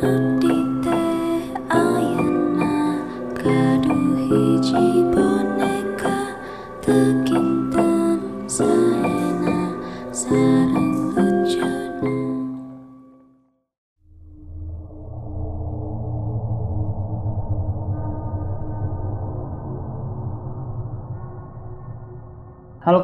Halo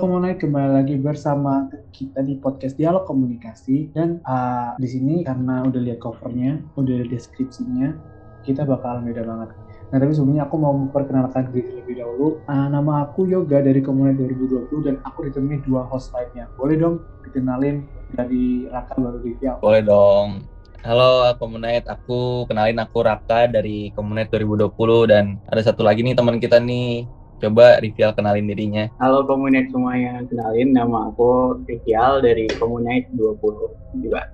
Komunai, kembali lagi bersama kita di podcast Dialog Komunikasi dan uh, di sini karena udah lihat covernya, udah lihat deskripsinya, kita bakalan beda banget. Nah tapi sebelumnya aku mau memperkenalkan diri terlebih dahulu. Uh, nama aku Yoga dari Komunai 2020 dan aku ditemani dua host lainnya. Boleh dong dikenalin dari Raka baru Rivial. Boleh dong. Halo Komunet, aku kenalin aku Raka dari Komunet 2020 dan ada satu lagi nih teman kita nih. Coba Rivial kenalin dirinya. Halo Komunite semuanya, kenalin nama aku Rivial dari Komunite 20 juga.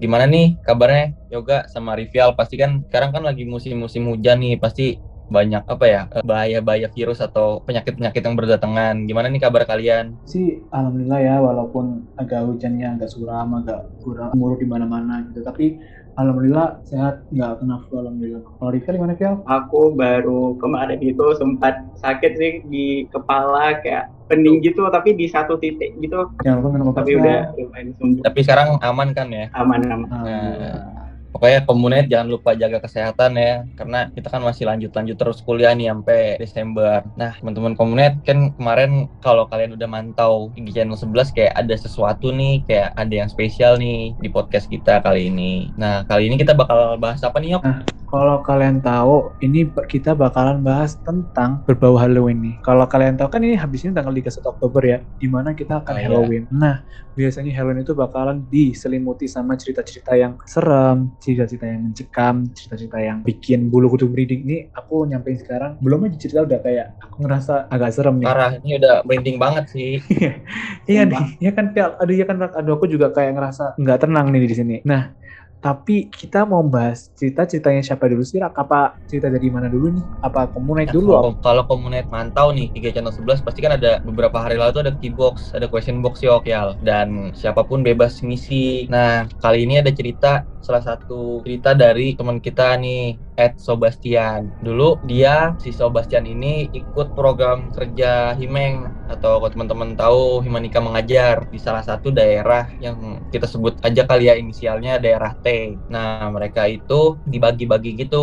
Gimana nih kabarnya Yoga sama Rivial? Pasti kan sekarang kan lagi musim-musim hujan nih, pasti banyak apa ya eh, bahaya-bahaya virus atau penyakit-penyakit yang berdatangan. Gimana nih kabar kalian? Sih alhamdulillah ya walaupun agak hujannya agak suram, agak kurang gemuruh di mana-mana gitu. Tapi alhamdulillah sehat, nggak kena flu alhamdulillah. Kalau Rivial gimana Rivial? Aku baru kemarin itu sempat sakit sih di kepala kayak pening gitu, tapi di satu titik gitu. Minum obat Tapi ya. udah lumayan sembuh, Tapi sekarang aman kan ya? aman-aman. Alhamdulillah. Pokoknya komunet jangan lupa jaga kesehatan ya, karena kita kan masih lanjut-lanjut terus kuliah nih sampai Desember. Nah, teman-teman komunet kan kemarin kalau kalian udah mantau di channel 11 kayak ada sesuatu nih, kayak ada yang spesial nih di podcast kita kali ini. Nah, kali ini kita bakal bahas apa nih, Yok? Kalau kalian tahu, ini kita bakalan bahas tentang berbau Halloween nih. Kalau kalian tahu kan ini habis ini tanggal 31 Oktober ya, di mana kita akan Oh, iya. Halloween. Nah, biasanya Halloween itu bakalan diselimuti sama cerita-cerita yang serem, cerita-cerita yang mencekam, cerita-cerita yang bikin bulu kuduk merinding. Ini aku nyampein sekarang, belum aja cerita udah kayak aku ngerasa agak serem nih. Parah, ini udah merinding banget sih. Iya Sumpah. nih, iya kan. Aduh iya kan, aduh aku juga kayak ngerasa nggak tenang nih di sini. Nah, tapi kita mau bahas cerita-ceritanya siapa dulu sih, Rak? Apa cerita dari mana dulu nih? Apa komunai Nah, dulu? kalau, kalau komunet mantau nih tiga channel 11 pasti kan ada beberapa hari lalu tuh ada key box, ada question box yok Yal. dan siapa pun bebas ngisi. Nah, kali ini ada cerita salah satu cerita dari teman kita nih Ed Sobastian. Dulu dia si Sobastian ini ikut program kerja Himeng atau kalau teman-teman tahu Himanika mengajar di salah satu daerah yang kita sebut aja kali ya inisialnya daerah T. Nah, mereka itu dibagi-bagi gitu.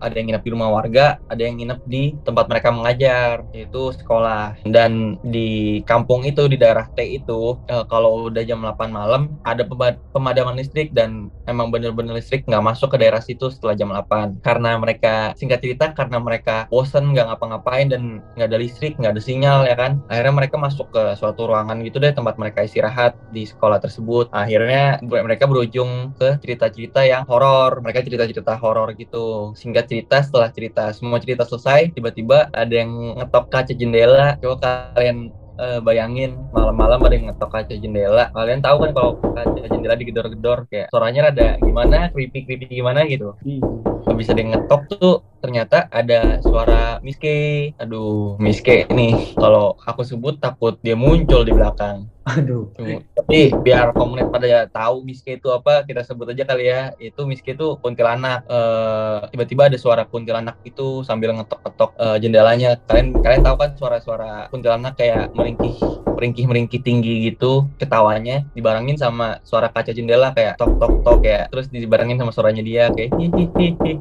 Ada yang nginep di rumah warga, ada yang nginep di tempat mereka mengajar, yaitu sekolah. Dan di kampung itu di daerah T itu eh, kalau udah jam 8 malam ada pema- pemadaman listrik dan emang bener-bener listrik nggak masuk ke daerah situ setelah jam 8 karena mereka singkat cerita karena mereka bosen nggak ngapa-ngapain dan nggak ada listrik nggak ada sinyal ya kan? Akhirnya mereka masuk ke suatu ruangan gitu deh tempat mereka istirahat di sekolah tersebut. Akhirnya mereka berujung ke cerita-cerita yang horor. Mereka cerita-cerita horor gitu. Singkat cerita setelah cerita semua cerita selesai tiba-tiba ada yang ngetok kaca jendela. Coba kalian eh, bayangin malam-malam ada yang ngetok kaca jendela. Kalian tahu kan kalau kaca jendela digedor-gedor kayak suaranya rada gimana creepy creepy gimana gitu? Ih, habis ada yang ngetok tuh ternyata ada suara Miske. Aduh Miske nih. Kalau aku sebut takut dia muncul di belakang. Aduh. Cuma- tapi biar komunitas pada tahu Miske itu apa kita sebut aja kali ya. Itu Miske itu kuntilanak. Eh, tiba-tiba ada suara kuntilanak itu sambil ngetok-ngetok eh, jendelanya. Kalian kalian tahu kan suara-suara kuntilanak kayak meringkih meringkih meringkih tinggi gitu ketawanya. Dibarengin sama suara kaca jendela kayak tok tok tok kayak terus dibarengin sama suaranya dia kayak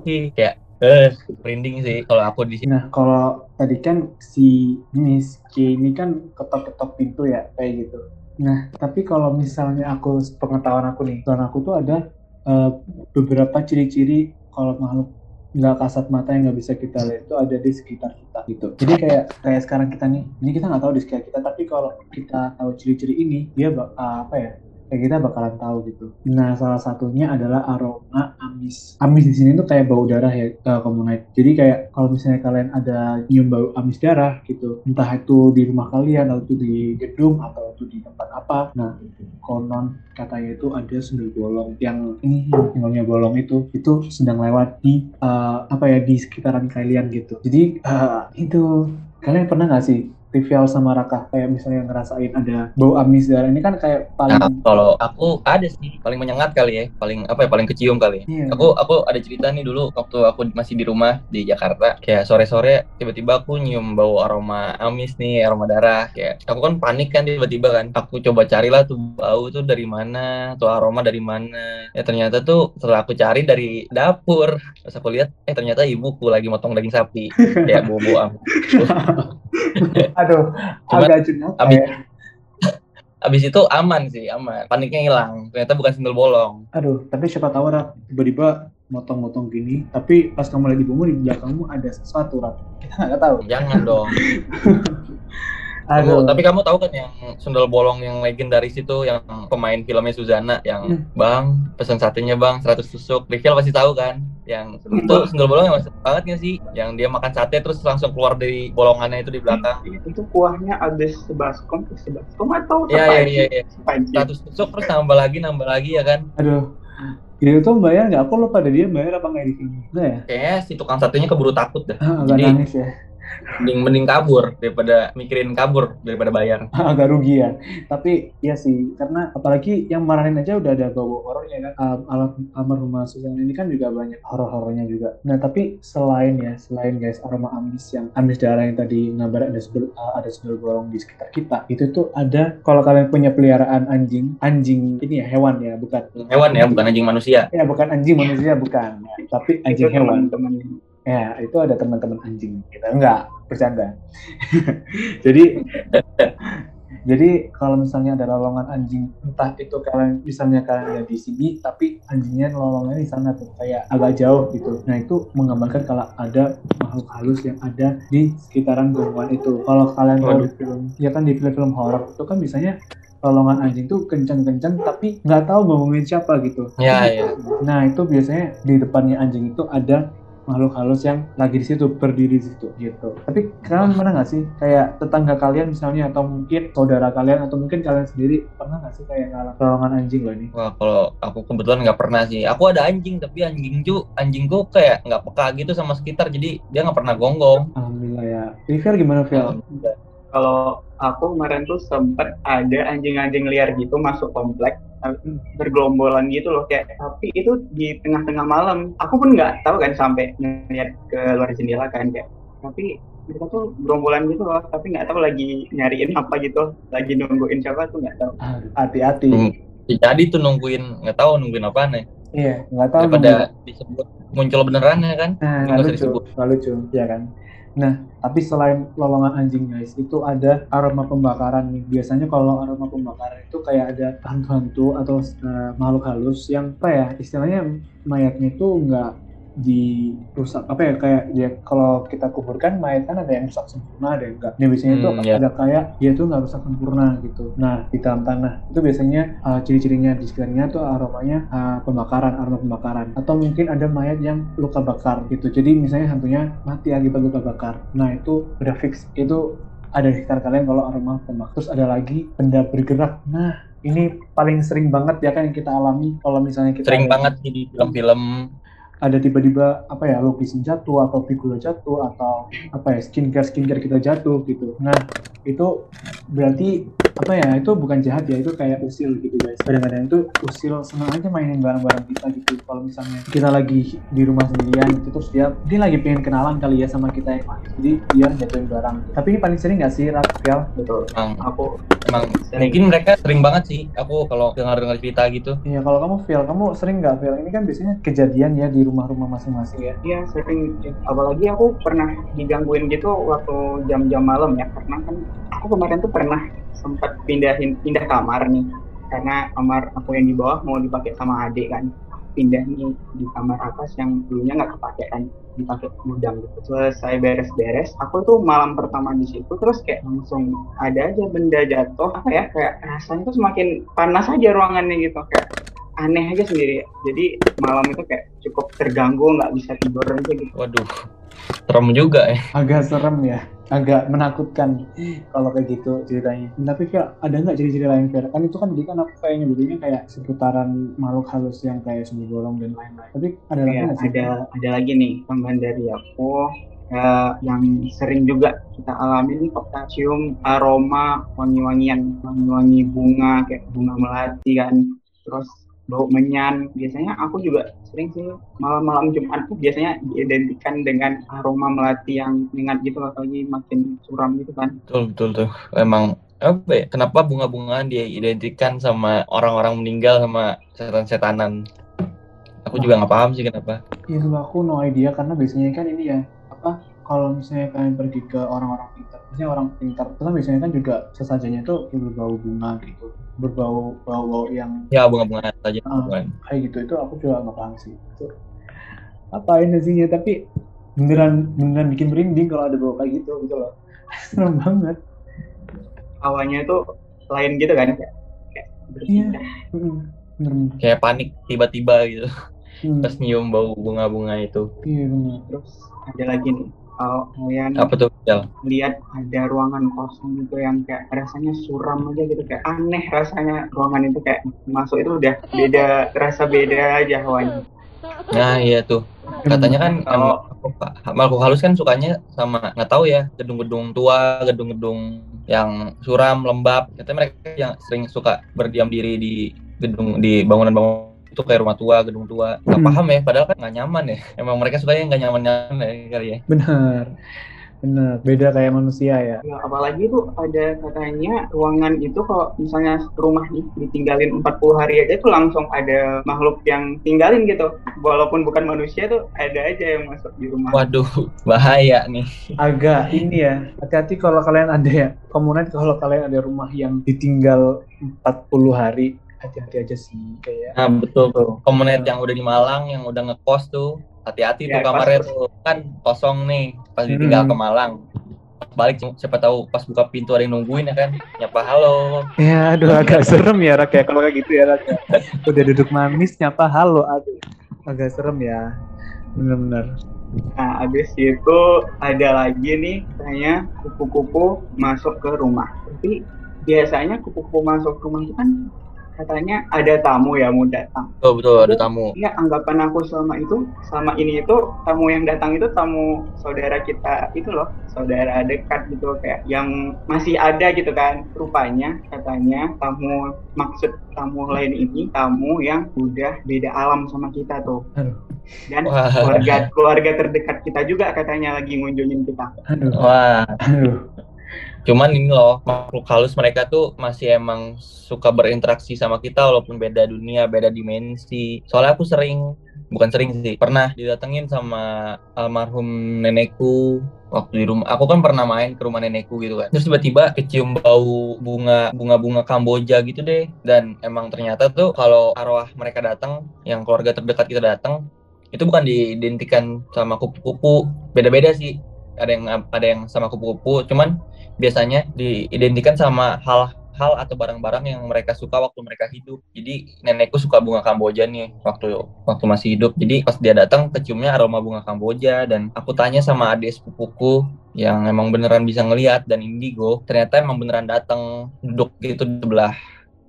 hihihihi kayak eh merinding sih kalau aku di sini Nah, kalau tadi kan si Miss K ini kan ketok-ketok pintu ya, kayak gitu. Nah, tapi kalau misalnya aku, pengetahuan aku nih, pengetahuan aku tuh ada eh, beberapa ciri-ciri kalau makhluk nggak kasat mata yang nggak bisa kita lihat itu ada di sekitar kita gitu. Jadi kayak kayak sekarang kita nih, ini kita nggak tahu di sekitar kita, tapi kalau kita tahu ciri-ciri ini, dia bak- ah, apa ya? Kayak kita bakalan tahu gitu. Nah, salah satunya adalah aroma amis. Amis di sini tuh kayak bau darah ya, uh, komunite. Jadi kayak kalau misalnya kalian ada nyium bau amis darah gitu, entah itu di rumah kalian atau itu di gedung atau itu di tempat apa. Nah, konon katanya itu ada sundel bolong yang ini tinggalnya bolong itu itu sedang lewat di uh, apa ya di sekitaran kalian gitu. Jadi uh, itu kalian pernah nggak sih Trivial sama Raka kayak misalnya ngerasain ada bau amis darah ini kan kayak paling Nah, kalau aku ada sih paling menyengat kali ya, paling apa ya paling kecium kali ya. Iya. Aku aku ada cerita nih dulu waktu aku masih di rumah di Jakarta, kayak sore-sore tiba-tiba aku nyium bau aroma amis nih, aroma darah. Kayak aku kan panik kan tiba-tiba kan. Aku coba carilah tuh bau tuh dari mana, tuh aroma dari mana. Ya ternyata tuh setelah aku cari dari dapur, terus aku lihat eh ternyata ibuku lagi motong daging sapi. kayak bau-bau amis. aduh Cuman agak jenuh abis- Abis itu aman sih, aman. Paniknya hilang. Ternyata bukan sendal bolong. aduh tapi siapa tahu Rat tiba-tiba motong-motong gini tapi pas kamu lihat ibumu di belakangmu ada sesuatu Rat kita nggak tahu Jangan dong. aduh Kamu- tapi kamu tahu kan yang sundel bolong yang legendaris itu yang pemain filmnya Suzana yang Hmm. Bang pesan satenya Bang 100 tusuk. Rival pasti tahu kan? Yang itu sundel bolong yang masuk banget nggak sih? Yang dia makan sate terus langsung keluar dari bolongannya itu di belakang. itu kuahnya ada sebaskom sebaskom atau Iya iya iya. iya. Sepanci. 100 tusuk terus nambah lagi nambah lagi ya kan? aduh Ini tuh bayar nggak? Aku lupa deh dia bayar apa nggak di sini. Nah ya, Kayaknya si tukang satenya keburu takut dah. Ah, Jadi- nangis ya, Mending mending kabur daripada mikirin kabur daripada bayar. agak rugi ya. Tapi iya sih, karena apalagi yang marahin aja udah ada bau horornya kan. Um, alam almarhumah Susan ini kan juga banyak horor-horornya juga. Nah tapi selain ya, selain guys aroma amis yang amis darah yang tadi ngabar ada sebel, uh, ada sebel bolong di sekitar kita, itu tuh ada kalau kalian punya peliharaan anjing, anjing ini ya hewan ya, bukan Hewan ya, bukan anjing manusia. Ya bukan anjing manusia bukan, Ya, tapi itu anjing hewan. teman-teman Ya, itu ada teman-teman anjing gitu. Enggak, bercanda. jadi jadi kalau misalnya ada lolongan anjing, entah itu kalian misalnya kalian ada di sini, tapi anjingnya lolongnya di sana tuh kayak agak jauh gitu. Nah itu menggambarkan kalau ada makhluk halus yang ada di sekitaran gunungan itu. Kalau kalian tahu di film, ya kan di film-film horor itu kan biasanya lolongan anjing tuh kencang-kencang tapi nggak tahu ngomongin siapa gitu. Ya, ya. Nah itu biasanya di depannya anjing itu ada makhluk halus yang lagi di situ berdiri di situ gitu. Tapi kalian pernah nggak sih kayak tetangga kalian misalnya atau mungkin saudara kalian atau mungkin kalian sendiri pernah nggak sih kayak ngalah lolongan anjing loh ini? Wah, kalau aku kebetulan nggak pernah sih. Aku ada anjing, tapi anjing ju, anjingku kayak nggak peka gitu sama sekitar, jadi dia nggak pernah gonggong. Alhamdulillah ya. River gimana Phil? Kalau aku kemarin tuh sempet ada anjing-anjing liar gitu masuk komplek bergelombolan gitu loh kayak tapi itu di tengah-tengah malam aku pun nggak tahu kan sampai ngeliat ke luar jendela kan kayak tapi mereka tuh gerombolan gitu loh tapi nggak tahu lagi nyariin apa gitu lagi nungguin siapa tuh nggak tahu Ah, Hati-hati. Hmm. Jadi tuh nungguin, nggak tahu nungguin apa nih. Iya, nggak tahu. Daripada disebut muncul beneran ya kan? Nah, nggak lucu, nggak lucu, ya kan? Nah, tapi selain lolongan anjing guys, itu ada aroma pembakaran nih. Biasanya kalau aroma pembakaran itu kayak ada hantu-hantu atau eh, makhluk halus yang apa ya istilahnya mayatnya itu nggak dirusak apa ya kayak dia kalau kita kuburkan mayat kan ada yang rusak sempurna ada yang enggak. Nah biasanya itu Hmm, ya. ada kayak dia tuh nggak rusak sempurna gitu. Nah di dalam tanah itu biasanya uh, ciri-cirinya di sekitarnya tuh aromanya uh, pembakaran, aroma pembakaran. Atau mungkin ada mayat yang luka bakar gitu. Jadi misalnya hantunya mati akibat luka bakar. Nah itu udah fix itu ada di sekitar kalian kalau aroma pembakar. Terus ada lagi benda bergerak. Nah ini paling sering banget ya kan yang kita alami kalau misalnya kita Sering ada- banget di film-film. Ada tiba-tiba apa ya lukisan jatuh atau figura jatuh atau apa ya skincare skincare kita jatuh gitu. Nah itu berarti apa ya itu bukan jahat ya itu kayak usil gitu guys. Kadang-kadang itu usil senang aja mainin barang-barang kita gitu. Kalau misalnya kita lagi di rumah sendirian gitu terus dia dia lagi pengen kenalan kali ya sama kita yang lain. Jadi dia jatuhin barang. Tapi ini paling sering nggak sih Rafael betul. Emang, aku. Emang. Mungkin mereka sering banget sih. Aku kalau dengar-dengar cerita gitu. Iya kalau kamu Phil kamu sering nggak? Phil ini kan biasanya kejadian ya di rumah-rumah masing-masing ya. Iya sering. Apalagi aku pernah digangguin gitu waktu jam-jam malam ya. Karena kan aku kemarin tuh pernah sempat pindahin pindah kamar nih. Karena kamar aku yang di bawah mau dipakai sama adik kan. Pindah nih di kamar atas yang dulunya nggak kepake kan dipakai gudang gitu. Selesai beres-beres aku tuh malam pertama di situ terus kayak langsung ada aja benda jatuh apa ya kayak rasanya tuh semakin panas aja ruangannya gitu. Kayak aneh aja sendiri. Jadi malam itu kayak cukup terganggu nggak bisa tidur aja gitu. Waduh, serem juga ya. agak serem ya. Agak menakutkan kalau kayak gitu ceritanya. Tapi kayak ada nggak ciri-ciri lain Fer? kan itu kan tadi kan aku kayak nyebutnya kayak seputaran makhluk halus yang kayak sumber bolong dan lain-lain. Tapi ada lagi Iya, nggak sih? ada ada lagi nih tambahan dari aku ya yang sering juga kita alami nih kok kita cium aroma wangi-wangian wangi-wangi bunga kayak bunga melati kan. Terus bau menyan biasanya aku juga sering sih malam-malam Jumat tuh biasanya diidentikan dengan aroma melati yang menyengat gitu apalagi makin suram gitu kan Betul, betul tuh. Emang apa ya? Kenapa bunga-bungaan diidentikan sama orang-orang meninggal sama setan-setanan? Aku juga nggak paham sih kenapa. Iya kalau aku no idea karena biasanya kan ini ya apa kalau misalnya kalian pergi ke orang-orang pintar, misalnya orang pintar itu kan biasanya kan juga sesajennya itu berbau bunga gitu, berbau bau-bau yang Ya bunga-bunga saja. Bukan. kayak gitu itu aku juga nggak paham sih. Itu apain sihnya tapi beneran beneran bikin merinding kalau ada bau kayak gitu gitu loh. Serem banget. awalnya itu lain gitu kan kayak, kayak Iya. Kayak panik tiba-tiba gitu. Hmm, Pas nyium bau bunga-bunga itu. Iya terus ada lagi nih kalau kalian Apa tuh? Jal? lihat ada ruangan kosong gitu yang kayak rasanya suram aja gitu kayak aneh rasanya ruangan itu kayak masuk itu udah beda rasa beda aja hawanya Nah iya tuh. Katanya kan kalau makhluk halus kan sukanya sama nggak tahu ya gedung-gedung tua, gedung-gedung yang suram, lembab. Katanya mereka yang sering suka berdiam diri di gedung di bangunan-bangunan itu kayak rumah tua, gedung tua. Gak Hmm. paham ya, padahal kan nggak nyaman ya. Emang mereka sukanya nggak nyaman-nyaman ya kali ya. Bener. Bener. Beda kayak manusia ya. Ya, apalagi tuh ada katanya ruangan itu kalau misalnya rumah nih ditinggalin 40 hari aja tuh langsung ada makhluk yang tinggalin gitu. Walaupun bukan manusia tuh ada aja yang masuk di rumah. Waduh, bahaya nih. agak ini ya hati-hati kalau kalian ada ya komunet kalau kalian ada rumah yang ditinggal 40 hari hati-hati aja sih kayak Nah betul tuh. Komunet yang udah di Malang, yang udah ngekos tuh, hati-hati Ya, tuh kamarnya pas- tuh kan kosong nih pas ditinggal Hmm. ke Malang. Balik siapa tahu pas buka pintu ada yang nungguin ya kan, nyapa halo. ya aduh agak serem ya Rak ya kalau kayak gitu ya Rak ya. udah duduk manis nyapa halo aduh agak serem ya bener-bener Nah, habis itu ada lagi nih katanya kupu-kupu masuk ke rumah. Tapi biasanya kupu-kupu masuk ke rumah itu kan katanya ada tamu ya mau datang. Betul betul ada tamu. Iya, anggapan aku selama itu, selama ini itu tamu yang datang itu tamu saudara kita itu loh, saudara dekat gitu kayak yang masih ada gitu kan. Rupanya katanya tamu maksud tamu lain ini tamu yang udah beda alam sama kita tuh. Aduh. Dan Wah. keluarga keluarga terdekat kita juga katanya lagi ngunjungin kita. aduh Wah, aduh cuman ini loh makhluk halus mereka tuh masih emang suka berinteraksi sama kita walaupun beda dunia, beda dimensi. Soalnya aku sering bukan sering sih, pernah didatengin sama almarhum nenekku waktu di rumah. Aku kan pernah main ke rumah nenekku gitu kan. Terus tiba-tiba kecium bau bunga bunga-bunga Kamboja gitu deh. Dan emang ternyata tuh kalau arwah mereka datang, yang keluarga terdekat kita datang, itu bukan diidentikan sama kupu-kupu. Beda-beda sih. Ada yang ada yang sama kupu-kupu, cuman biasanya diidentikan sama hal-hal atau barang-barang yang mereka suka waktu mereka hidup. Jadi nenekku suka bunga Kamboja nih waktu waktu masih hidup. Jadi pas dia datang keciumnya aroma bunga Kamboja dan aku tanya sama adik sepupuku yang emang beneran bisa ngelihat dan indigo, ternyata emang beneran datang duduk gitu di sebelah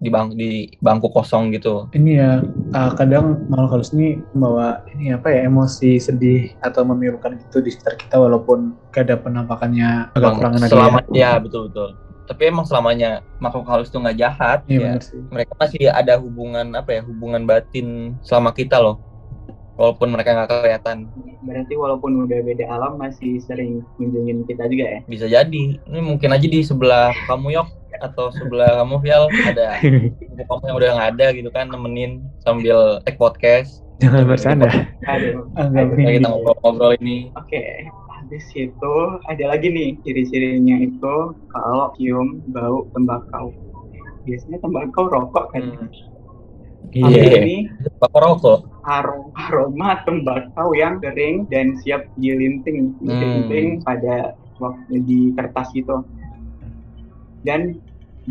di bang di bangku kosong gitu. ini ya uh, kadang makhluk halus ini membawa ini apa ya emosi sedih atau memilukan gitu di sekitar kita walaupun gak ada penampakannya agak Emang kurangan aja selama ya. ya betul betul. Tapi emang selamanya makhluk halus itu nggak jahat Iya ya. sih. mereka masih ada hubungan apa ya hubungan batin selama kita loh walaupun mereka nggak kelihatan Berarti walaupun udah beda alam masih sering ngunjungin kita juga ya. bisa jadi ini mungkin aja di sebelah kamu yok atau sebelah kamu Vial ada kamu yang udah nggak ada gitu kan nemenin sambil take podcast Jangan bercanda. Aduh. Agak kita ngobrol-ngobrol ini Oke, habis itu ada lagi nih ciri-cirinya itu kalau cium bau tembakau. Biasanya tembakau rokok kan. hmm. Iya. Iya. ini rokok aroma, tembakau yang kering dan siap dilinting, Hmm. dilinting pada waktu di kertas gitu. Dan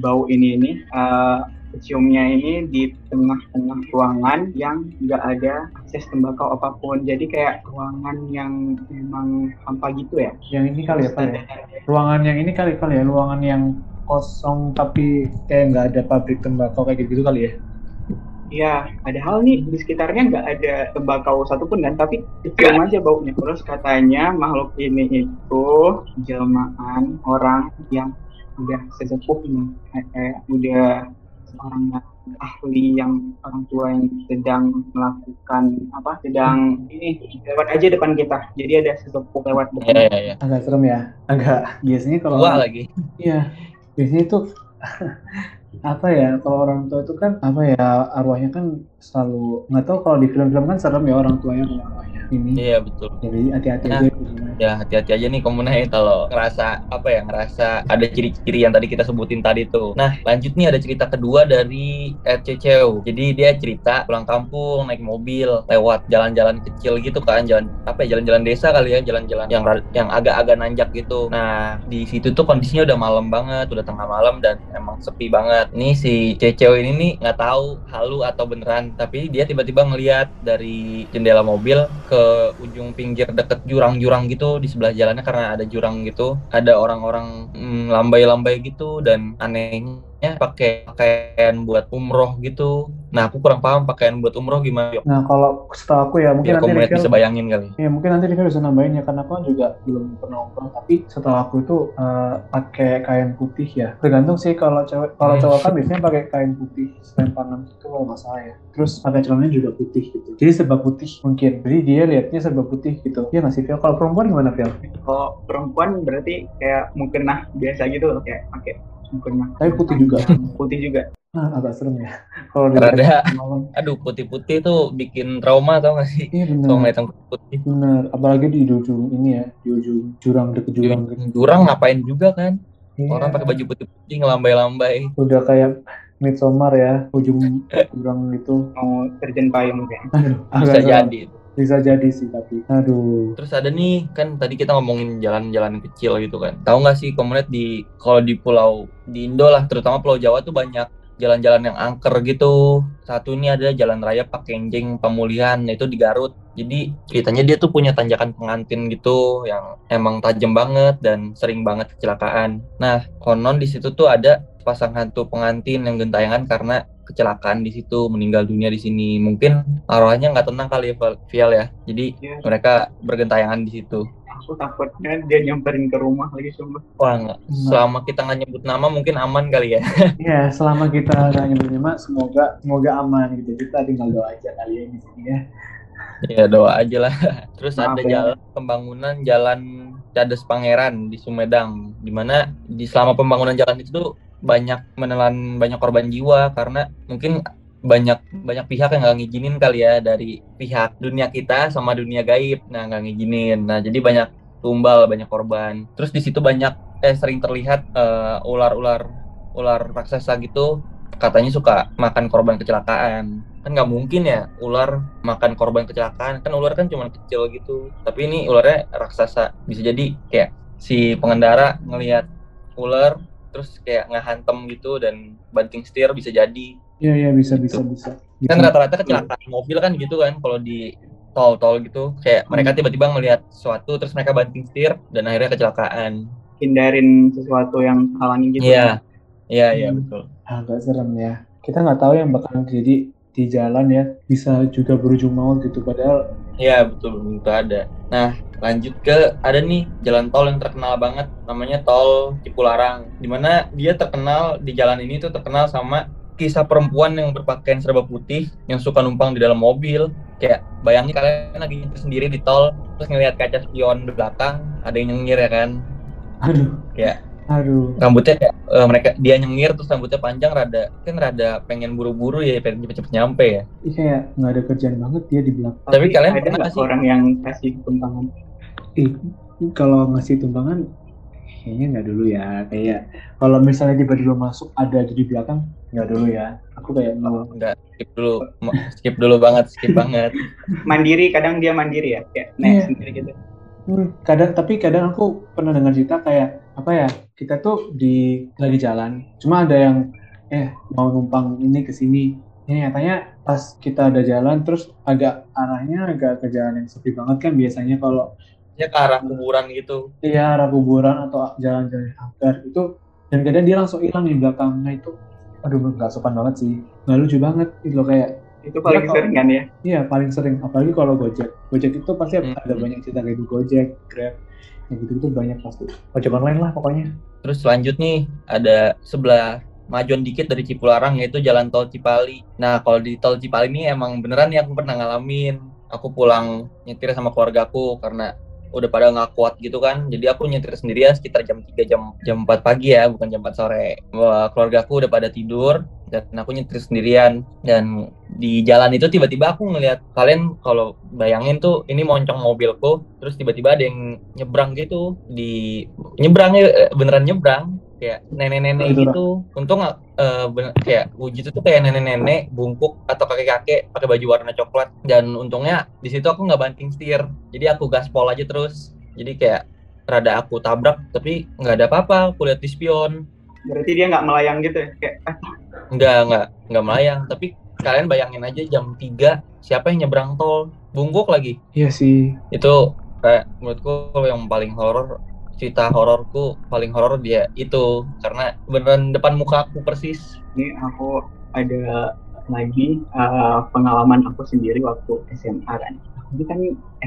bau ini ini eh, ciumnya ini di tengah-tengah ruangan yang nggak ada akses tembakau apa pun. Jadi kayak ruangan yang memang hampa gitu ya. Yang ini kali ya Pak ya. Ruangan yang ini kali kali ya, ruangan yang kosong tapi kayak nggak ada pabrik tembakau kayak gitu kali ya. Iya, padahal nih di sekitarnya nggak ada tembakau satupun kan, tapi cium aja baunya. Terus katanya makhluk ini itu jelmaan orang yang udah sesepuh nih, kayak, kayak udah orang yang ahli yang orang tua yang sedang melakukan apa sedang ini lewat aja depan kita jadi ada sesepuh lewat Iya, depan iya, iya. agak serem ya agak biasanya kalau Tua lagi. iya biasanya itu apa ya kalau orang tua itu kan apa ya arwahnya kan selalu nggak tahu kalau di film-film kan serem ya orang tuanya arwahnya ini Iya, betul. jadi hati-hati Nah. aja. Ya, hati-hati aja nih komunai kalau ngerasa apa ya, ngerasa ada ciri-ciri yang tadi kita sebutin tadi tuh. Nah, lanjut nih ada cerita kedua dari RCCU. Jadi dia cerita pulang kampung naik mobil lewat jalan-jalan kecil gitu kan, jalan apa ya, jalan-jalan desa kali ya, jalan-jalan yang yang agak-agak nanjak gitu. Nah, di situ tuh kondisinya udah malam banget, udah tengah malam dan emang sepi banget. Nih si Ceceo ini nih nggak tahu halu atau beneran, tapi dia tiba-tiba ngeliat dari jendela mobil ke ujung pinggir deket jurang-jurang gitu di sebelah jalannya karena ada jurang gitu. Ada orang-orang mm, lambai-lambai gitu dan anehnya pakai pakaian buat umroh gitu. Nah aku kurang paham pakaian buat umroh gimana Yok? nah kalau setahu aku ya mungkin biar nanti Rifel bisa bayangin kali. Ya mungkin nanti Rifel bisa nambahin ya karena aku kan juga belum pernah umroh. Tapi setahu aku itu eh, pakai kain putih ya. Tergantung sih kalau cewek kalau cowok kan biasanya pakai kain putih selempangan itu kalau nggak salah ya. Terus pakai celananya juga putih gitu. Jadi serba putih mungkin. Jadi dia liatnya serba putih gitu. Ya nggak sih kalau perempuan gimana Fel kalau perempuan berarti kayak mukena biasa gitu loh. Kayak pakai mukena tapi putih juga. Putih juga. Nah agak serem ya. Kalau di Rada. malam. Aduh putih-putih tuh bikin trauma tau gak sih? Iya kalau benar ngeliat yang putih benar apalagi di ujung ini ya di ujung jurang deket jurang. gitu jurang ngapain juga kan? Iya. orang pakai baju putih-putih ngelambai-lambai. Udah kayak Midsommar ya ujung jurang gitu mau terjun payung kayak aduh bisa agak jadi bisa jadi sih tapi aduh Terus ada nih kan tadi kita ngomongin jalan-jalan kecil gitu kan. Tahu nggak sih komunitas di kalau di pulau di Indo lah terutama Pulau Jawa tuh banyak jalan-jalan yang angker gitu. Satu ini ada jalan raya Pakenjing Pemulihan itu di Garut. Jadi ceritanya dia tuh punya tanjakan pengantin gitu yang emang tajam banget dan sering banget kecelakaan. Nah, konon di situ tuh ada pasang hantu pengantin yang gentayangan karena kecelakaan di situ meninggal dunia di sini. Mungkin arwahnya nggak tenang kali ya Vial ya? Jadi ya, mereka bergentayangan di situ. Aku takutnya dia nyamperin ke rumah lagi sumpah. Wah, nggak. selama kita nggak nyebut nama mungkin aman kali ya. ya selama kita nggak nyebut nama semoga semoga aman gitu. Kita tinggal doa aja kali ya di sini ya ya doa aja lah. Terus Maaf ada ya. jalan pembangunan jalan Cades Pangeran di Sumedang, di mana di selama pembangunan jalan itu tuh banyak menelan banyak korban jiwa karena mungkin banyak banyak pihak yang nggak ngizinin kali ya dari pihak dunia kita sama dunia gaib nah nggak ngizinin nah jadi banyak tumbal banyak korban terus di situ banyak eh sering terlihat eh, ular-ular ular raksasa gitu katanya suka makan korban kecelakaan. Kan nggak mungkin ya ular makan korban kecelakaan. Kan ular kan cuma kecil gitu. Tapi ini ularnya raksasa. Bisa jadi kayak si pengendara ngelihat ular terus kayak ngehantem gitu dan banting setir bisa jadi. Iya iya bisa bisa bisa. Kan rata-rata kecelakaan mobil kan gitu kan kalau di tol-tol gitu. Kayak mereka tiba-tiba ngelihat sesuatu terus mereka banting setir dan akhirnya kecelakaan. Hindarin sesuatu yang halangin gitu. Iya iya iya Hmm. betul. Agak serem ya. Kita nggak tahu yang bakalan terjadi di jalan ya. Bisa juga berujung maut gitu padahal iya betul itu ada. Nah lanjut ke ada nih jalan tol yang terkenal banget namanya tol Cipularang. Di mana dia terkenal di jalan ini tuh terkenal sama kisah perempuan yang berpakaian serba putih yang suka numpang di dalam mobil. Kayak bayangin kalian lagi nyetir sendiri di tol terus ngelihat kaca spion di belakang ada yang nyengir ya kan? Aduh. Kayak aduh. Rambutnya kayak eh, mereka dia nyengir terus rambutnya panjang rada kan rada pengen buru-buru ya pengen cepet-cepet nyampe ya. Ini kayak nggak ada kerjaan banget dia di belakang. Tapi kalian ada nggak sih? orang yang kasih tumpangan? Ih, kalau ngasih tumpangan kayaknya nggak dulu ya. Kayak kalau misalnya tiba-tiba masuk ada di belakang nggak dulu ya. Aku kayak mau enggak skip dulu. Skip dulu banget skip banget. Mandiri kadang dia mandiri ya. Kayak Iya. naik sendiri gitu Hmm, kadang tapi kadang aku pernah dengar cerita kayak apa ya kita tuh di lagi jalan cuma ada yang eh mau numpang ini ke sini. Ini nyatanya pas kita ada jalan terus agak arahnya agak ke jalan yang sepi banget kan biasanya kalau ya ke arah kuburan gitu. Iya arah kuburan atau jalan-jalan angker itu dan kadang dia langsung hilang di belakang nah itu. Aduh nggak sopan banget sih. Nggak lucu banget itu loh kayak Itu paling Iya, sering kan ya. Iya paling sering, apalagi kalau Gojek. Gojek itu pasti Hmm. ada banyak cerita kayak di Gojek, Grab, yang gitu itu banyak pasti. Ojek online lah pokoknya. Terus selanjut nih ada sebelah majuan dikit dari Cipularang yaitu jalan tol Cipali. Nah kalau di tol Cipali ini emang beneran nih aku pernah ngalamin. Aku pulang nyetir sama keluargaku karena udah pada nggak kuat gitu kan. Jadi aku nyetir sendirian sekitar jam 3 jam jam 4 pagi ya, bukan jam 4 sore. Wah, keluargaku udah pada tidur dan aku nyetir sendirian dan di jalan itu tiba-tiba aku ngelihat kalian kalau bayangin tuh ini moncong mobilku terus tiba-tiba ada yang nyebrang gitu di nyebrangnya eh, beneran nyebrang kayak nenek-nenek Itu, gitu. Untung eh, bener- kayak wujud itu kayak nenek-nenek bungkuk atau kakek-kakek pakai baju warna coklat. Dan untungnya di situ aku nggak banting setir. Jadi aku gaspol aja terus. Jadi kayak rada aku tabrak tapi nggak ada apa-apa. Aku lihat di spion. Berarti dia nggak melayang gitu ya. Kayak ah, nggak nggak nggak melayang. Tapi kalian bayangin aja jam 3 siapa yang nyebrang tol? Bungkuk lagi. Iya sih. itu kayak menurutku yang paling horor cerita hororku paling horor dia itu karena beneran depan muka aku persis ini aku ada lagi uh, pengalaman aku sendiri waktu SMA kan. Ini kan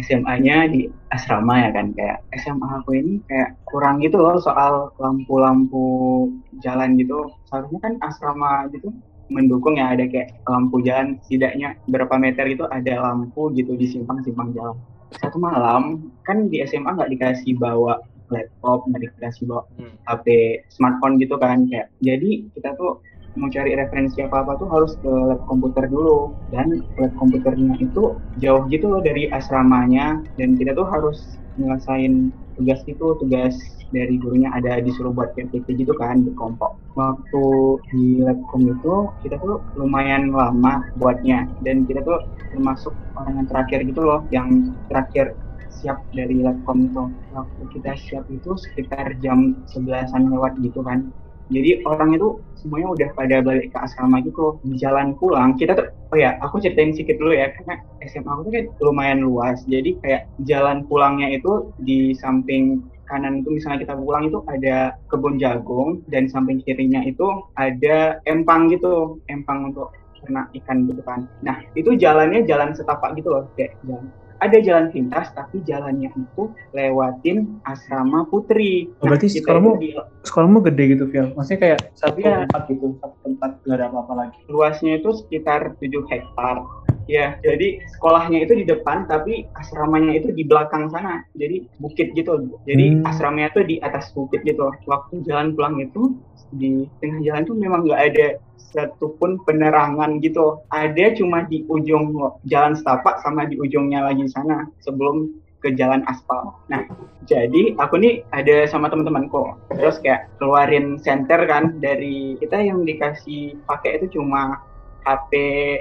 SMA-nya di asrama ya kan kayak SMA aku ini kayak kurang gitu loh soal lampu-lampu jalan gitu. Seharusnya kan asrama gitu mendukung ya ada kayak lampu jalan setidaknya berapa meter itu ada lampu gitu di simpang-simpang jalan. Satu malam kan di SMA nggak dikasih bawa laptop, nggak dikasih bawa Hmm. HP smartphone gitu kan kayak. Jadi kita tuh mau cari referensi apa apa tuh harus ke lab komputer dulu dan lab komputernya itu jauh gitu loh dari asramanya dan kita tuh harus nyelesain tugas itu tugas dari gurunya ada disuruh buat PPT gitu kan di kelompok waktu di labcom itu kita tuh lumayan lama buatnya dan kita tuh termasuk orang yang terakhir gitu loh yang terakhir siap dari labcom itu. Waktu kita siap itu sekitar jam 11an lewat gitu kan. Jadi orang itu semuanya udah pada balik ke asrama gitu di jalan pulang. Kita tuh oh ya aku ceritain sedikit dulu ya karena SMA aku tuh kan lumayan luas. Jadi kayak jalan pulangnya itu di samping kanan itu misalnya kita pulang itu ada kebun jagung dan samping kirinya itu ada empang gitu empang untuk ternak ikan gitu kan. Nah itu jalannya jalan setapak gitu loh kayak jalan ada jalan pintas tapi jalannya itu lewatin asrama putri Oh, berarti kita sekolahmu- itu di- Sekolahmu gede gitu, Vial. Maksudnya kayak satu Iya. tempat gitu, satu tempat gak ada apa-apa lagi. luasnya itu sekitar 7 hektar. Ya, jadi sekolahnya itu di depan, tapi asramanya itu di belakang sana. Jadi bukit gitu. Jadi Hmm. asramanya itu di atas bukit gitu. Waktu jalan pulang itu di tengah jalan tuh memang nggak ada satupun penerangan gitu. Ada cuma di ujung jalan setapak sama di ujungnya lagi sana sebelum ke jalan aspal. Nah, jadi aku nih ada sama teman-temanku. Terus kayak keluarin senter kan dari kita yang dikasih pakai itu cuma HP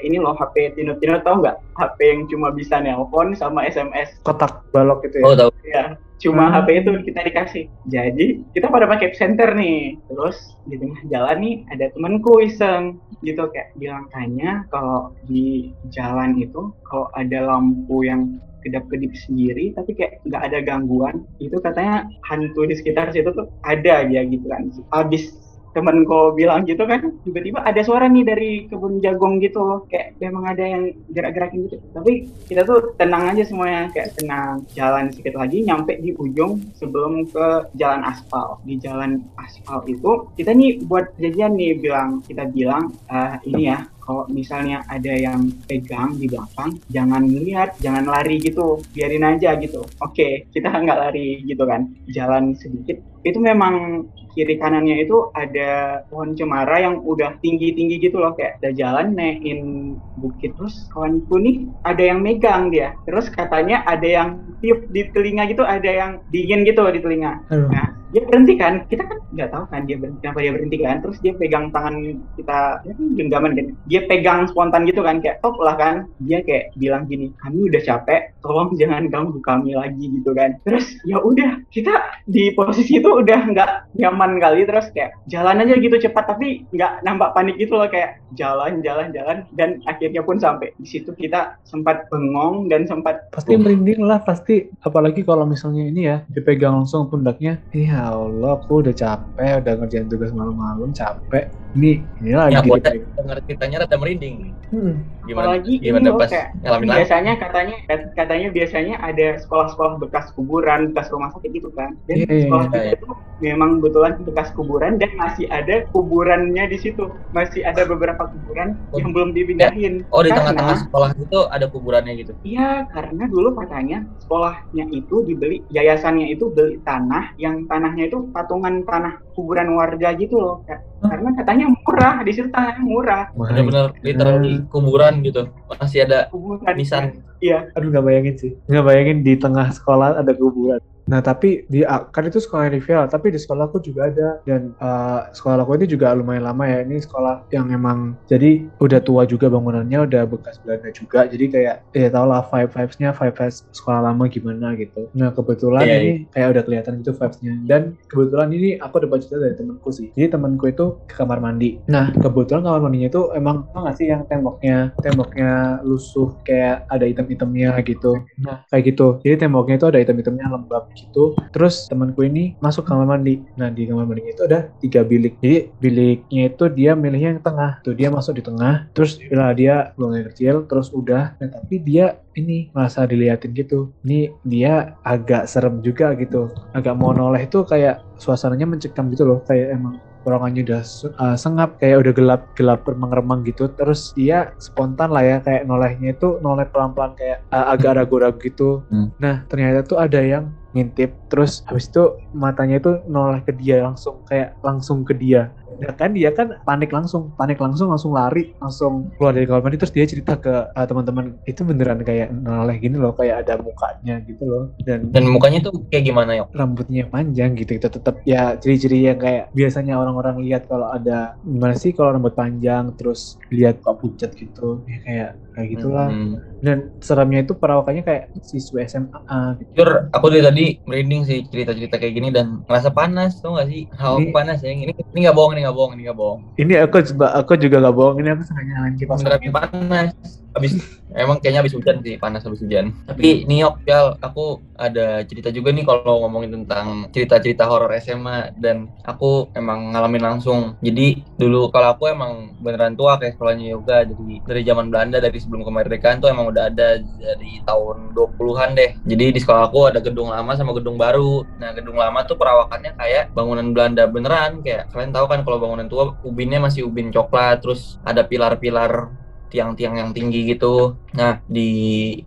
ini loh HP Tino Tino tau nggak? HP yang cuma bisa nelpon sama SMS Kotak balok gitu ya. oh tahu. Ya cuma Hmm. HP itu kita dikasih. Jadi kita pada pakai center nih. Terus di tengah jalan nih ada temanku iseng. Gitu kayak bilang tanya kalau di jalan itu kalau ada lampu yang kedap-kedip sendiri tapi kayak nggak ada gangguan itu katanya hantu di sekitar situ tuh ada ya gitu kan. Habis temenku bilang gitu kan tiba-tiba ada suara nih dari kebun jagung gitu kayak memang ada yang gerak-gerakin gitu. Tapi kita tuh tenang aja semuanya kayak tenang jalan sedikit lagi nyampe di ujung sebelum ke jalan aspal. Di jalan aspal itu kita nih buat janjian nih bilang kita bilang "Eh, ini ya kalau misalnya ada yang pegang di belakang jangan lihat jangan lari gitu biarin aja gitu oke kita nggak lari gitu kan jalan sedikit itu memang kiri kanannya itu ada pohon cemara yang udah tinggi-tinggi gitu loh kayak ada jalan naikin bukit terus kawanku nih ada yang megang dia terus katanya ada yang tiup di telinga gitu ada yang dingin gitu di telinga Aduh. Nah, dia berhenti kan? Kita kan nggak tahu kan dia berhenti, kenapa dia berhenti kan? Terus dia pegang tangan kita, ya kan genggaman kan? Dia pegang spontan gitu kan, kayak top lah kan? Dia kayak bilang gini, kami udah capek, tolong jangan ganggu kami lagi gitu kan? Terus ya udah, kita di posisi itu udah nggak nyaman kali, terus kayak jalan aja gitu cepat, tapi nggak nampak panik gitu loh kayak jalan, jalan, jalan, dan akhirnya pun sampai di situ kita sempat bengong dan sempat Pasti merinding lah, pasti. Apalagi kalau misalnya ini ya, dipegang langsung pundaknya. Ya Allah, aku udah capek, udah ngerjain tugas malam-malam, capek. Ini ini lagi Ya, aku ada dengar ceritanya rada merinding. Hmm. Gimana? Apalagi gimana pas kayak ngalamin langsung? biasanya katanya katanya biasanya ada sekolah-sekolah bekas kuburan, bekas rumah sakit gitu kan. Dan Iya, iya, sekolah iya, kita iya. itu memang betulan bekas kuburan dan masih ada kuburannya di situ. Masih ada beberapa kuburan Oh. yang belum dipindahin. Oh di tengah-tengah sekolah itu ada kuburannya gitu. Iya, karena dulu katanya sekolahnya itu dibeli, yayasannya itu beli tanah, yang tanahnya itu patungan tanah kuburan warga gitu loh. Kak. Karena katanya murah, di situ tanahnya murah. Bener-bener literally kuburan gitu. Masih ada Kuburan. nisan. Iya, Aduh nggak bayangin sih. Nggak bayangin di tengah sekolah ada kuburan. Nah tapi di kan itu sekolah rival, tapi di sekolahku juga ada dan eh, sekolah aku ini juga lumayan lama ya. Ini sekolah yang emang jadi udah tua juga bangunannya, udah bekas Belanda juga. Jadi kayak ya tau lah vibe vibesnya vibe vibes sekolah lama gimana gitu. Nah kebetulan Iya, ini kayak udah kelihatan gitu vibesnya. Dan kebetulan ini aku dapat cerita dari temanku sih. Jadi temanku itu ke kamar mandi. Nah kebetulan kamar mandinya itu emang tau nggak sih yang temboknya temboknya lusuh kayak ada item-itemnya gitu. Nah kayak gitu. Jadi temboknya itu ada item-itemnya lembab gitu. Terus temanku ini masuk kamar mandi. Nah di kamar mandinya itu ada tiga bilik. Jadi biliknya itu dia milihnya yang tengah. Tuh dia masuk di tengah. Terus lah dia buang air kecil. Terus udah. Nah tapi dia ini merasa diliatin gitu. Ini dia agak serem juga gitu. Agak mau noleh itu kayak suasananya mencekam gitu loh. Kayak emang ruangannya udah uh, sengap kayak udah gelap gelap remang-remang gitu terus dia spontan lah ya kayak nolehnya itu noleh pelan-pelan kayak uh, agak ragu-ragu gitu Hmm. nah ternyata tuh ada yang ngintip terus habis itu matanya itu noleh ke dia langsung kayak langsung ke dia Nah kan dia kan panik langsung, panik langsung langsung lari, langsung keluar dari kamar mandi terus dia cerita ke uh, teman-teman itu beneran kayak noleh gini loh, kayak ada mukanya gitu loh. Dan Dan mukanya tuh kayak gimana yuk? rambutnya panjang gitu itu tetap ya ciri-ciri yang kayak biasanya orang-orang lihat kalau ada gimana sih kalau rambut panjang terus lihat kok pucat gitu ya kayak kayak gitulah Hmm. dan seremnya itu perawakannya kayak siswa SMA gitu. Jujur, aku dari tadi merinding sih cerita-cerita kayak gini dan ngerasa panas, tau gak sih? Hawa Ini- panas ya. Ini ini nggak bohong, ini nggak bohong, ini nggak bohong. ini aku juga aku juga gak bohong ini aku sengaja nyalain kipas Beneran panas. Abis emang kayaknya habis hujan sih, panas habis hujan. Tapi nih Yok, Yal, aku ada cerita juga nih kalau ngomongin tentang cerita-cerita horor SMA dan aku emang ngalamin langsung. Jadi dulu kalau aku emang beneran tua kayak sekolahnya yoga dari dari zaman Belanda dari sebelum kemerdekaan tuh emang udah ada dari tahun 20-an deh. Jadi di sekolah aku ada gedung lama sama gedung baru. Nah, gedung lama tuh perawakannya kayak bangunan Belanda beneran kayak kalian tahu kan kalau bangunan tua ubinnya masih ubin coklat terus ada pilar-pilar tiang-tiang yang tinggi gitu. Nah, di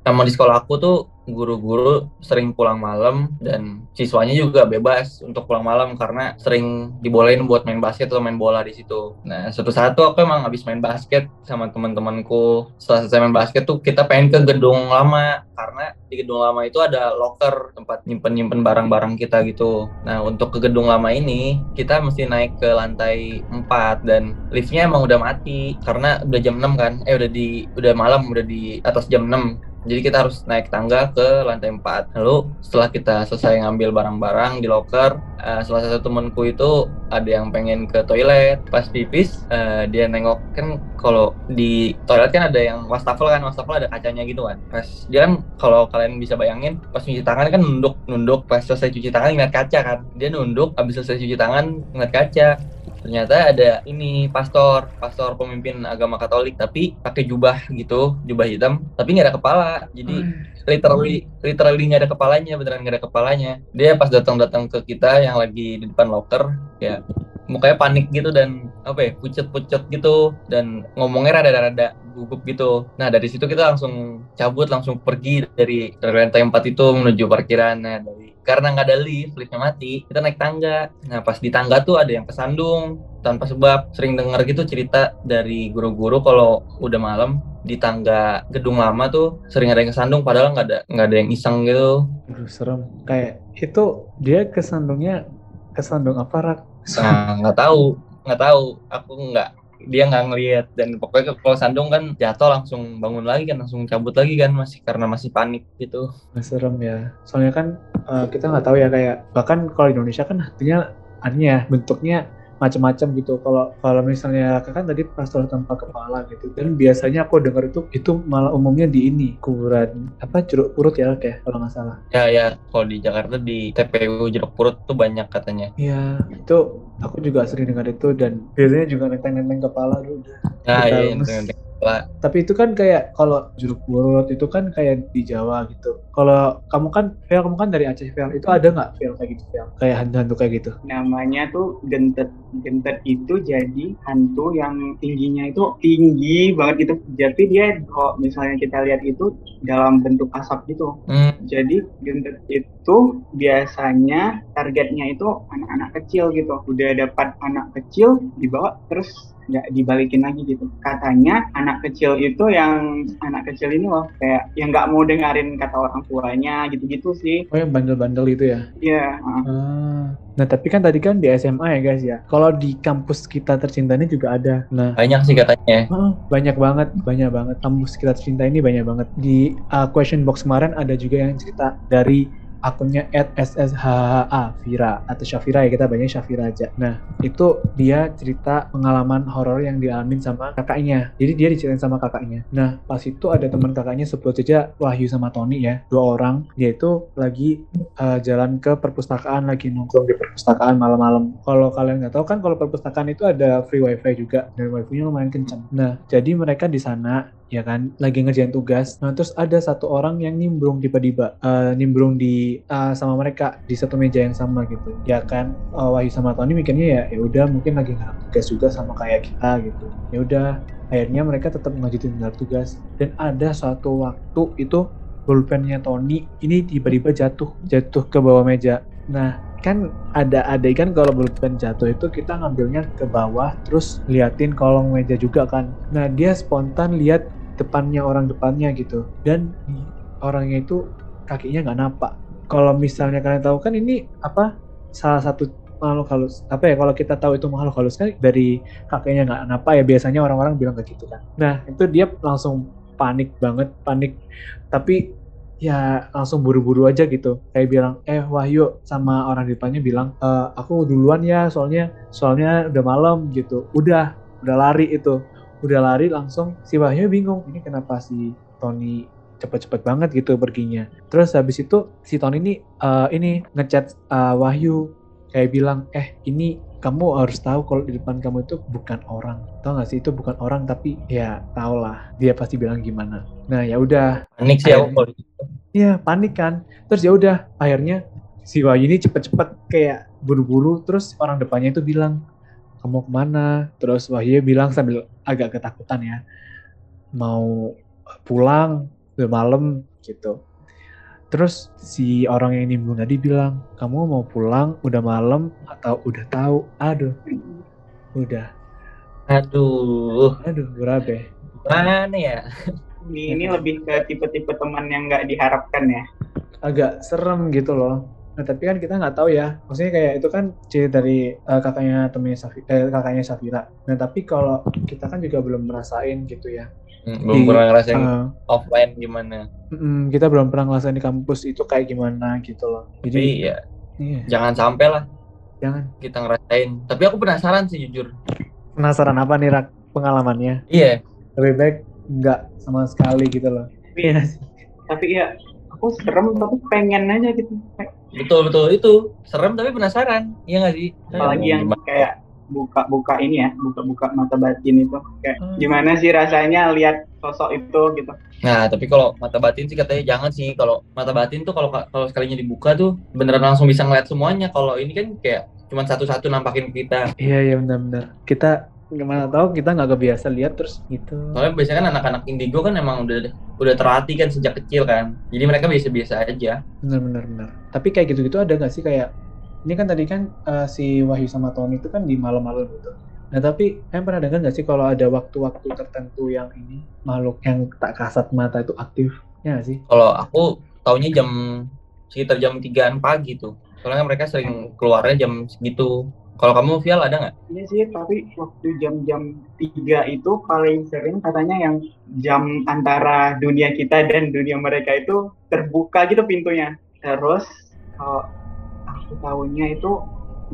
emang di sekolah aku tuh guru-guru sering pulang malam dan siswanya juga bebas untuk pulang malam karena sering dibolehin buat main basket atau main bola di situ. Nah, suatu saat tuh aku emang habis main basket sama teman-temanku. Setelah selesai main basket tuh kita pengen ke gedung lama karena di gedung lama itu ada locker tempat nyimpen-nyimpen barang-barang kita gitu. Nah, untuk ke gedung lama ini kita mesti naik ke lantai 4 dan liftnya emang udah mati karena udah jam 6 kan. Eh udah di udah malam udah di atas jam 6. Jadi kita harus naik tangga ke lantai 4. Lalu setelah kita selesai ngambil barang-barang di locker, eh, salah satu temenku itu ada yang pengen ke toilet. Pas pipis, eh, dia nengok kan kalau di toilet kan ada yang wastafel kan, wastafel ada kacanya gitu kan. Pas dia kan kalau kalian bisa bayangin, pas cuci tangan kan nunduk, nunduk. Pas selesai cuci tangan ngeliat kaca kan. Dia nunduk, habis selesai cuci tangan ngeliat kaca ternyata ada ini pastor pastor pemimpin agama Katolik tapi pakai jubah gitu jubah hitam tapi nggak ada kepala. Jadi literally literally nggak ada kepalanya beneran nggak ada kepalanya. Dia pas datang-datang ke kita yang lagi di depan locker ya mukanya panik gitu dan apa ya pucet-pucet gitu dan ngomongnya rada-rada gugup gitu. Nah dari situ kita langsung cabut langsung pergi dari lantai 4 itu menuju parkiran. Nah dari karena nggak ada lift liftnya mati kita naik tangga. Nah pas di tangga tuh ada yang kesandung tanpa sebab sering dengar gitu cerita dari guru-guru kalau udah malam di tangga gedung lama tuh sering ada yang kesandung padahal nggak ada nggak ada yang iseng gitu. Aduh serem. Kayak itu dia kesandungnya kesandung apa rak nggak tahu nggak tahu. Aku nggak dia nggak ngelihat. Dan pokoknya kalau sandung kan jatuh langsung bangun lagi kan langsung cabut lagi kan masih karena masih panik gitu. Serem ya. Soalnya kan eh, kita nggak tahu ya kayak bahkan kalau Indonesia kan hantunya aneh ya bentuknya macam-macam gitu. Kalau kalau misalnya kan tadi pastor tanpa kepala gitu. Dan biasanya aku dengar itu itu malah umumnya di ini kuburan apa jeruk purut ya kayak kalau nggak salah. Ya ya, kalau di Jakarta di TPU Jeruk Purut tuh banyak katanya. Iya, itu aku juga sering dengar itu dan biasanya juga nenteng-nenteng kepala udah. Nah, iya, lemes. Lah. Tapi itu kan kayak kalau jeruk purut itu kan kayak di Jawa gitu. Kalau kamu kan, Vel, kamu kan dari Aceh, Vel. Itu ada nggak Vel kayak gitu, Vel? Kayak hantu-hantu kayak gitu? namanya tuh gentet gentet itu jadi hantu yang tingginya itu tinggi banget gitu jadi dia kalau misalnya kita lihat itu dalam bentuk asap gitu Hmm, jadi gentet itu biasanya targetnya itu anak-anak kecil gitu udah dapat anak kecil dibawa terus nggak dibalikin lagi gitu katanya anak kecil itu yang anak kecil ini loh kayak yang nggak mau dengerin kata orang tuanya gitu-gitu sih Oh yang bandel-bandel itu ya? Iya, uh, Ah. Nah tapi kan tadi kan di SMA ya guys ya. Kalau di kampus kita tercinta ini juga ada. Nah banyak sih katanya. Oh, banyak banget, banyak banget. Kampus kita tercinta ini banyak banget. Di uh, question box kemarin ada juga yang cerita dari akunnya at Vira atau Syafira ya kita banyak Syafira aja. Nah itu dia cerita pengalaman horor yang dialamin sama kakaknya. Jadi dia diceritain sama kakaknya. Nah pas itu ada teman kakaknya sebut saja Wahyu sama Tony ya dua orang. Dia itu lagi uh, jalan ke perpustakaan lagi nongkrong di perpustakaan malam-malam. Kalau kalian nggak tahu kan kalau perpustakaan itu ada free wifi juga dan wifi-nya lumayan kencang. Nah jadi mereka di sana ya kan lagi ngerjain tugas. Nah terus ada satu orang yang nimbrung tiba-tiba eh, nimbrung di eh, sama mereka di satu meja yang sama gitu. Ya kan eh, Wahyu sama Tony mikirnya ya ya udah mungkin lagi ngarap tugas juga sama kayak kita gitu. Ya udah akhirnya mereka tetap ngelanjutin ngarap tugas dan ada suatu waktu itu pulpennya Tony ini tiba-tiba jatuh jatuh ke bawah meja. Nah kan ada adegan kalau pulpen jatuh itu kita ngambilnya ke bawah terus liatin kolong meja juga kan. Nah dia spontan lihat depannya orang depannya gitu. Dan orangnya itu kakinya nggak napak. Kalau misalnya kalian tahu kan ini apa salah satu makhluk halus. Apa ya kalau kita tahu itu makhluk halus kan dari kakinya nggak napak ya biasanya orang-orang bilang kayak gitu kan. Nah itu dia langsung panik banget panik. Tapi ya langsung buru-buru aja gitu. Kayak bilang eh Wahyu sama orang di depannya bilang "E, aku duluan ya soalnya soalnya udah malam gitu. Udah udah lari itu udah lari langsung si Wahyu bingung ini kenapa si Tony cepet-cepet banget gitu perginya terus habis itu si Tony ini eh, ini ngechat eh, Wahyu kayak bilang eh ini kamu harus tahu kalau di depan kamu itu bukan orang tau gak sih itu bukan orang tapi ya tau lah dia pasti bilang gimana nah ya udah Panik sih aku kalau gitu. Iya panik kan. Terus ya udah akhirnya si Wahyu ini cepet-cepet kayak buru-buru. Terus orang depannya itu bilang kamu ke mana? Terus Wahyu bilang sambil agak ketakutan ya mau pulang udah malam gitu. Terus si orang yang nimbrung tadi bilang kamu mau pulang udah malam atau udah tahu? Aduh, udah, Aduh, aduh berabe. mana ya? ini, ini lebih ke tipe-tipe teman yang nggak diharapkan ya. agak serem gitu loh. Nah tapi kan kita nggak tahu ya, maksudnya kayak itu kan cerita dari eh, kakaknya temennya Safi, eh, kakaknya Safira. Nah tapi kalau kita kan juga belum merasain gitu ya. Hmm, belum Di- pernah ngerasain Eh, offline gimana. mm, kita belum pernah ngerasain di kampus itu kayak gimana gitu loh. Jadi Jadi ya iya, jangan sampai lah jangan kita ngerasain. Tapi aku penasaran sih jujur. penasaran apa nih rak pengalamannya? Iya, Lebih baik nggak sama sekali gitu loh. Iya sih. Tapi ya aku serem tapi pengen aja gitu. Betul betul itu serem tapi penasaran. Iya nggak sih? Apalagi Hmm, yang gimana? kayak buka-buka ini ya, buka-buka mata batin itu. Kayak Hmm. gimana sih rasanya lihat sosok itu gitu. Nah, tapi kalau mata batin sih katanya jangan sih. Kalau mata batin tuh kalau kalau sekalinya dibuka tuh beneran langsung bisa ngeliat semuanya. Kalau ini kan kayak cuma satu-satu nampakin kita. Iya iya benar-benar. Kita gimana tahu kita nggak kebiasa lihat terus gitu. Soalnya biasanya kan anak-anak indigo kan emang udah udah terlatih kan sejak kecil kan. Jadi mereka biasa-biasa aja. Benar-benar benar. Tapi kayak gitu-gitu ada nggak sih kayak ini kan tadi kan eh, si Wahyu sama Tony itu kan di malam-malam gitu. Nah tapi kalian pernah dengar nggak sih kalau ada waktu-waktu tertentu yang ini makhluk yang tak kasat mata itu aktif? Ya nggak sih? Kalau aku taunya jam sekitar jam 3 pagi tuh. Soalnya mereka sering keluarnya jam segitu. Kalau kamu Vial ada nggak? Iya sih, tapi waktu jam-jam 3 itu paling sering katanya yang jam antara dunia kita dan dunia mereka itu terbuka gitu pintunya. Terus kalau aku tahunya itu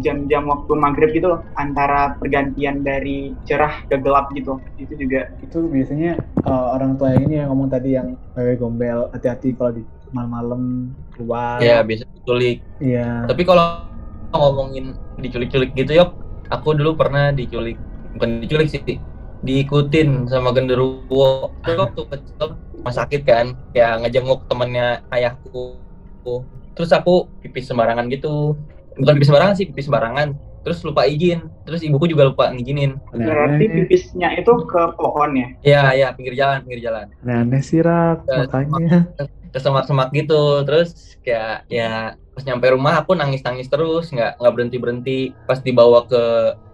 jam-jam waktu maghrib gitu loh antara pergantian dari cerah ke gelap gitu. Itu juga. Itu biasanya uh, orang tua yang ini yang ngomong tadi yang wewe gombel hati-hati kalau di malam-malam keluar. Ya biasa diculik iya. Tapi kalau ngomongin diculik-culik gitu yuk aku dulu pernah diculik bukan diculik sih diikutin sama genderuwo. Terus waktu kecil rumah sakit kan ya ngejenguk temennya ayahku. Terus aku pipis sembarangan gitu. Bukan pipis sembarangan sih pipis sembarangan. Terus lupa izin. Terus ibuku juga lupa ngizinin. Berarti pipisnya itu ke pohon ya? Ya ya pinggir jalan pinggir jalan. Aneh sih rak. Ya, makanya ke semak-semak gitu. Terus kayak ya pas nyampe rumah aku nangis-nangis terus nggak nggak berhenti berhenti pas dibawa ke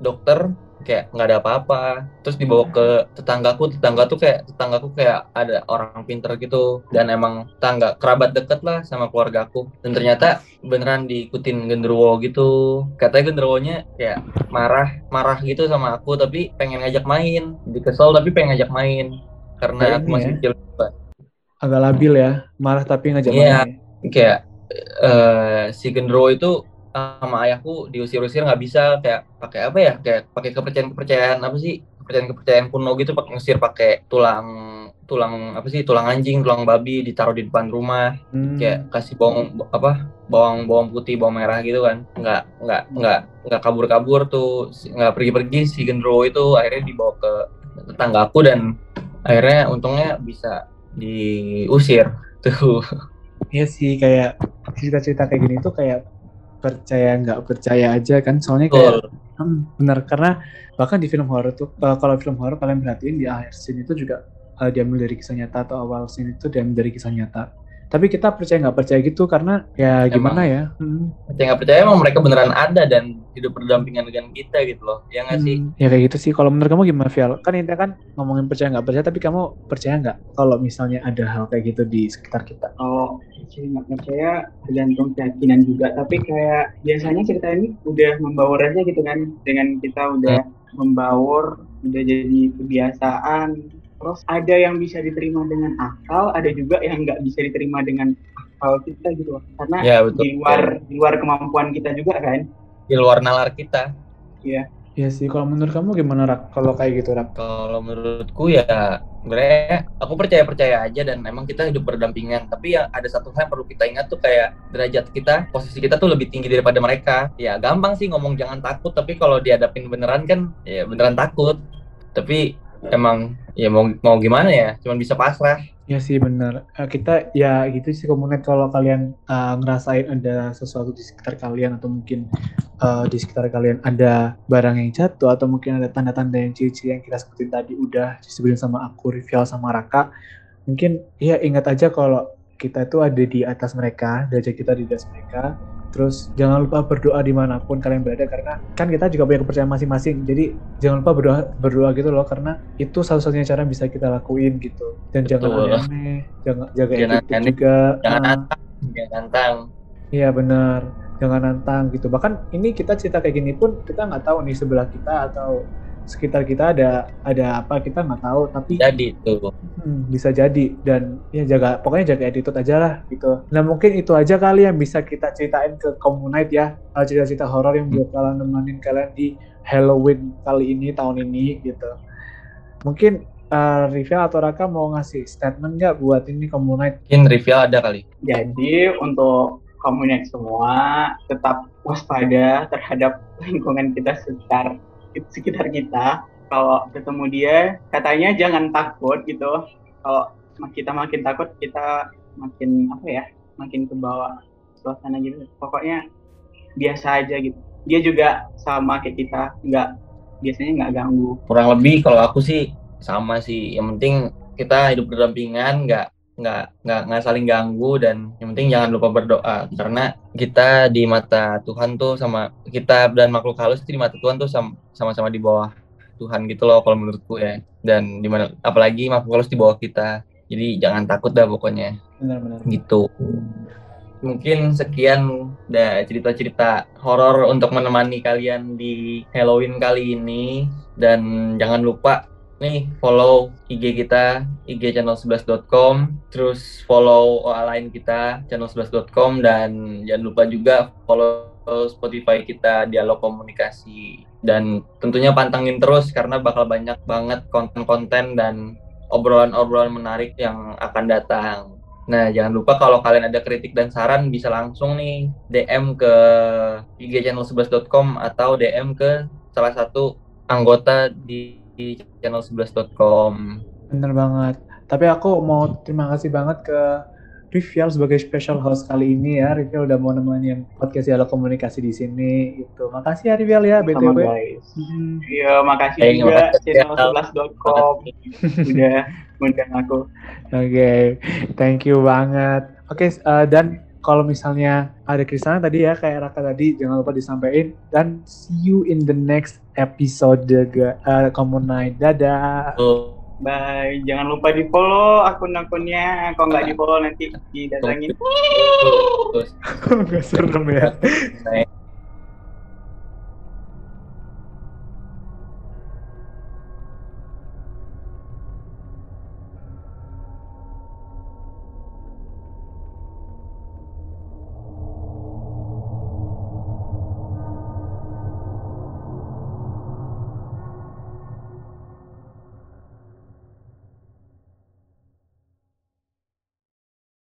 dokter kayak nggak ada apa-apa. Terus dibawa ke tetanggaku tetangga tuh kayak tetanggaku kayak ada orang pinter gitu. Dan emang tetangga kerabat deket lah sama keluargaku dan ternyata beneran diikutin genderuwo gitu. Katanya genderuwonya kayak marah marah gitu sama aku tapi pengen ngajak main. Dikesel tapi pengen ngajak main. Karena aku masih ya. kecil agak labil ya marah tapi ngajak Iya. main kayak eh si Gendro itu sama ayahku diusir-usir nggak bisa kayak pakai apa ya kayak pakai kepercayaan-kepercayaan apa sih kepercayaan-kepercayaan kuno gitu pakai ngusir pakai tulang tulang apa sih tulang anjing tulang babi ditaruh di depan rumah Hmm. kayak kasih bawang apa bawang bawang putih bawang merah gitu kan nggak nggak nggak nggak kabur-kabur tuh nggak pergi-pergi si Gendro itu akhirnya dibawa ke tetanggaku dan akhirnya untungnya bisa diusir tuh Iya sih kayak cerita-cerita kayak gini tuh kayak percaya nggak percaya aja kan soalnya kayak Betul. Hmm, benar karena bahkan di film horor tuh eh, kalau film horor kalian perhatiin di akhir scene itu juga eh, diambil dari kisah nyata atau awal scene itu diambil dari kisah nyata. Tapi kita percaya nggak percaya gitu karena ya gimana ya? Hmm, percaya nggak percaya emang mereka beneran ada dan hidup berdampingan dengan kita gitu loh ya nggak sih hmm, ya kayak gitu sih. Kalau menurut kamu gimana, Vial? Kan intinya kan ngomongin percaya nggak percaya, tapi kamu percaya nggak kalau misalnya ada hal kayak gitu di sekitar kita? kalau percaya nggak percaya tergantung keyakinan juga tapi kayak biasanya cerita ini udah membaur aja gitu kan dengan kita udah membaur udah jadi kebiasaan terus ada yang bisa diterima dengan akal ada juga yang nggak bisa diterima dengan akal kita gitu loh. karena ya betul. di luar di luar kemampuan kita juga kan. Di luar nalar kita. Ya sih, kalau menurut kamu gimana, Rak? Kalau kayak gitu, Rak? kalau menurutku ya sebenarnya aku percaya percaya aja dan emang kita hidup berdampingan. Tapi ya ada satu hal yang perlu kita ingat tuh kayak derajat kita posisi kita tuh lebih tinggi daripada mereka. Ya gampang sih ngomong jangan takut. Tapi kalau dihadapin beneran kan ya beneran takut. Tapi emang ya mau mau gimana ya cuman bisa pasrah Ya sih benar. Eh, kita ya gitu sih komunitas kalau kalian eh, ngerasain ada sesuatu di sekitar kalian atau mungkin eh, di sekitar kalian ada barang yang jatuh atau mungkin ada tanda-tanda yang ciri-ciri yang kita sebutin tadi udah disebutin sama aku, Rivial sama Raka. Mungkin ya ingat aja kalau kita itu ada di atas mereka, derajat kita di atas mereka. Terus jangan lupa berdoa di mana pun kalian berada karena kan kita juga punya kepercayaan masing-masing. Jadi jangan lupa berdoa berdoa gitu loh karena itu satu-satunya cara yang bisa kita lakuin gitu. Dan jangan Betul. aneh-aneh, jangan jaga Jangan aneh, juga. jangan Ah, nantang jangan nantang Iya benar, jangan nantang gitu. Bahkan ini kita cerita kayak gini pun kita nggak tahu nih sebelah kita atau sekitar kita ada ada apa kita nggak tahu. Tapi jadi tuh Hmm, bisa jadi dan ya jaga pokoknya jaga attitude aja lah gitu. Nah mungkin itu aja kali yang bisa kita ceritain ke Communite ya uh, cerita-cerita horor yang buat kalian nemenin kalian di Halloween kali ini tahun ini gitu. Mungkin uh, Rivia atau Raka mau ngasih statement nggak buat ini Communite? mungkin review ada kali Jadi untuk komunitas semua tetap waspada terhadap lingkungan kita sekitar sekitar kita. Kalau ketemu dia, katanya jangan takut gitu. Kalau kita makin takut, kita makin apa ya, makin ke bawah suasana gitu. Pokoknya biasa aja gitu. Dia juga sama kayak kita, nggak biasanya nggak ganggu. kurang lebih kalau aku sih sama sih yang penting kita hidup berdampingan nggak nggak nggak nggak saling ganggu dan yang penting jangan lupa berdoa. Karena kita di mata Tuhan tuh sama kita dan makhluk halus itu di mata Tuhan tuh sam- sama-sama di bawah Tuhan gitu loh kalau menurutku ya. Dan di mana apalagi makhluk halus di bawah kita. Jadi jangan takut dah pokoknya. Benar-benar. gitu. Mungkin sekian dah cerita-cerita horor untuk menemani kalian di Halloween kali ini. Dan jangan lupa nih follow IG kita IG channel11.com terus follow OA lain kita channel11.com dan jangan lupa juga follow Spotify kita dialog komunikasi dan tentunya pantengin terus karena bakal banyak banget konten-konten dan obrolan-obrolan menarik yang akan datang. Nah, jangan lupa kalau kalian ada kritik dan saran bisa langsung nih DM ke igchannel11.com atau DM ke salah satu anggota di channel11.com. Bener banget. Tapi aku mau terima kasih banget ke Rivial sebagai special host kali ini ya. Rivial udah mau nemenin podcast dialog komunikasi di sini. Itu. Makasih ya Rivial ya Sama BTW. guys. Hmm. Iya, makasih Hey, juga makasih, ya. channel11.com udah ngundang aku. Oke, thank you banget. Oke, eh, dan kalau misalnya ada Krisana tadi ya, kayak Raka tadi, jangan lupa disampaikan. Dan see you in the next episode, ga- eh, Common Night. Dadah. Tuh. Bye. Jangan lupa di follow akun-akunnya. Kalau nggak di follow nanti didatangin. Terus, Gak serem ya.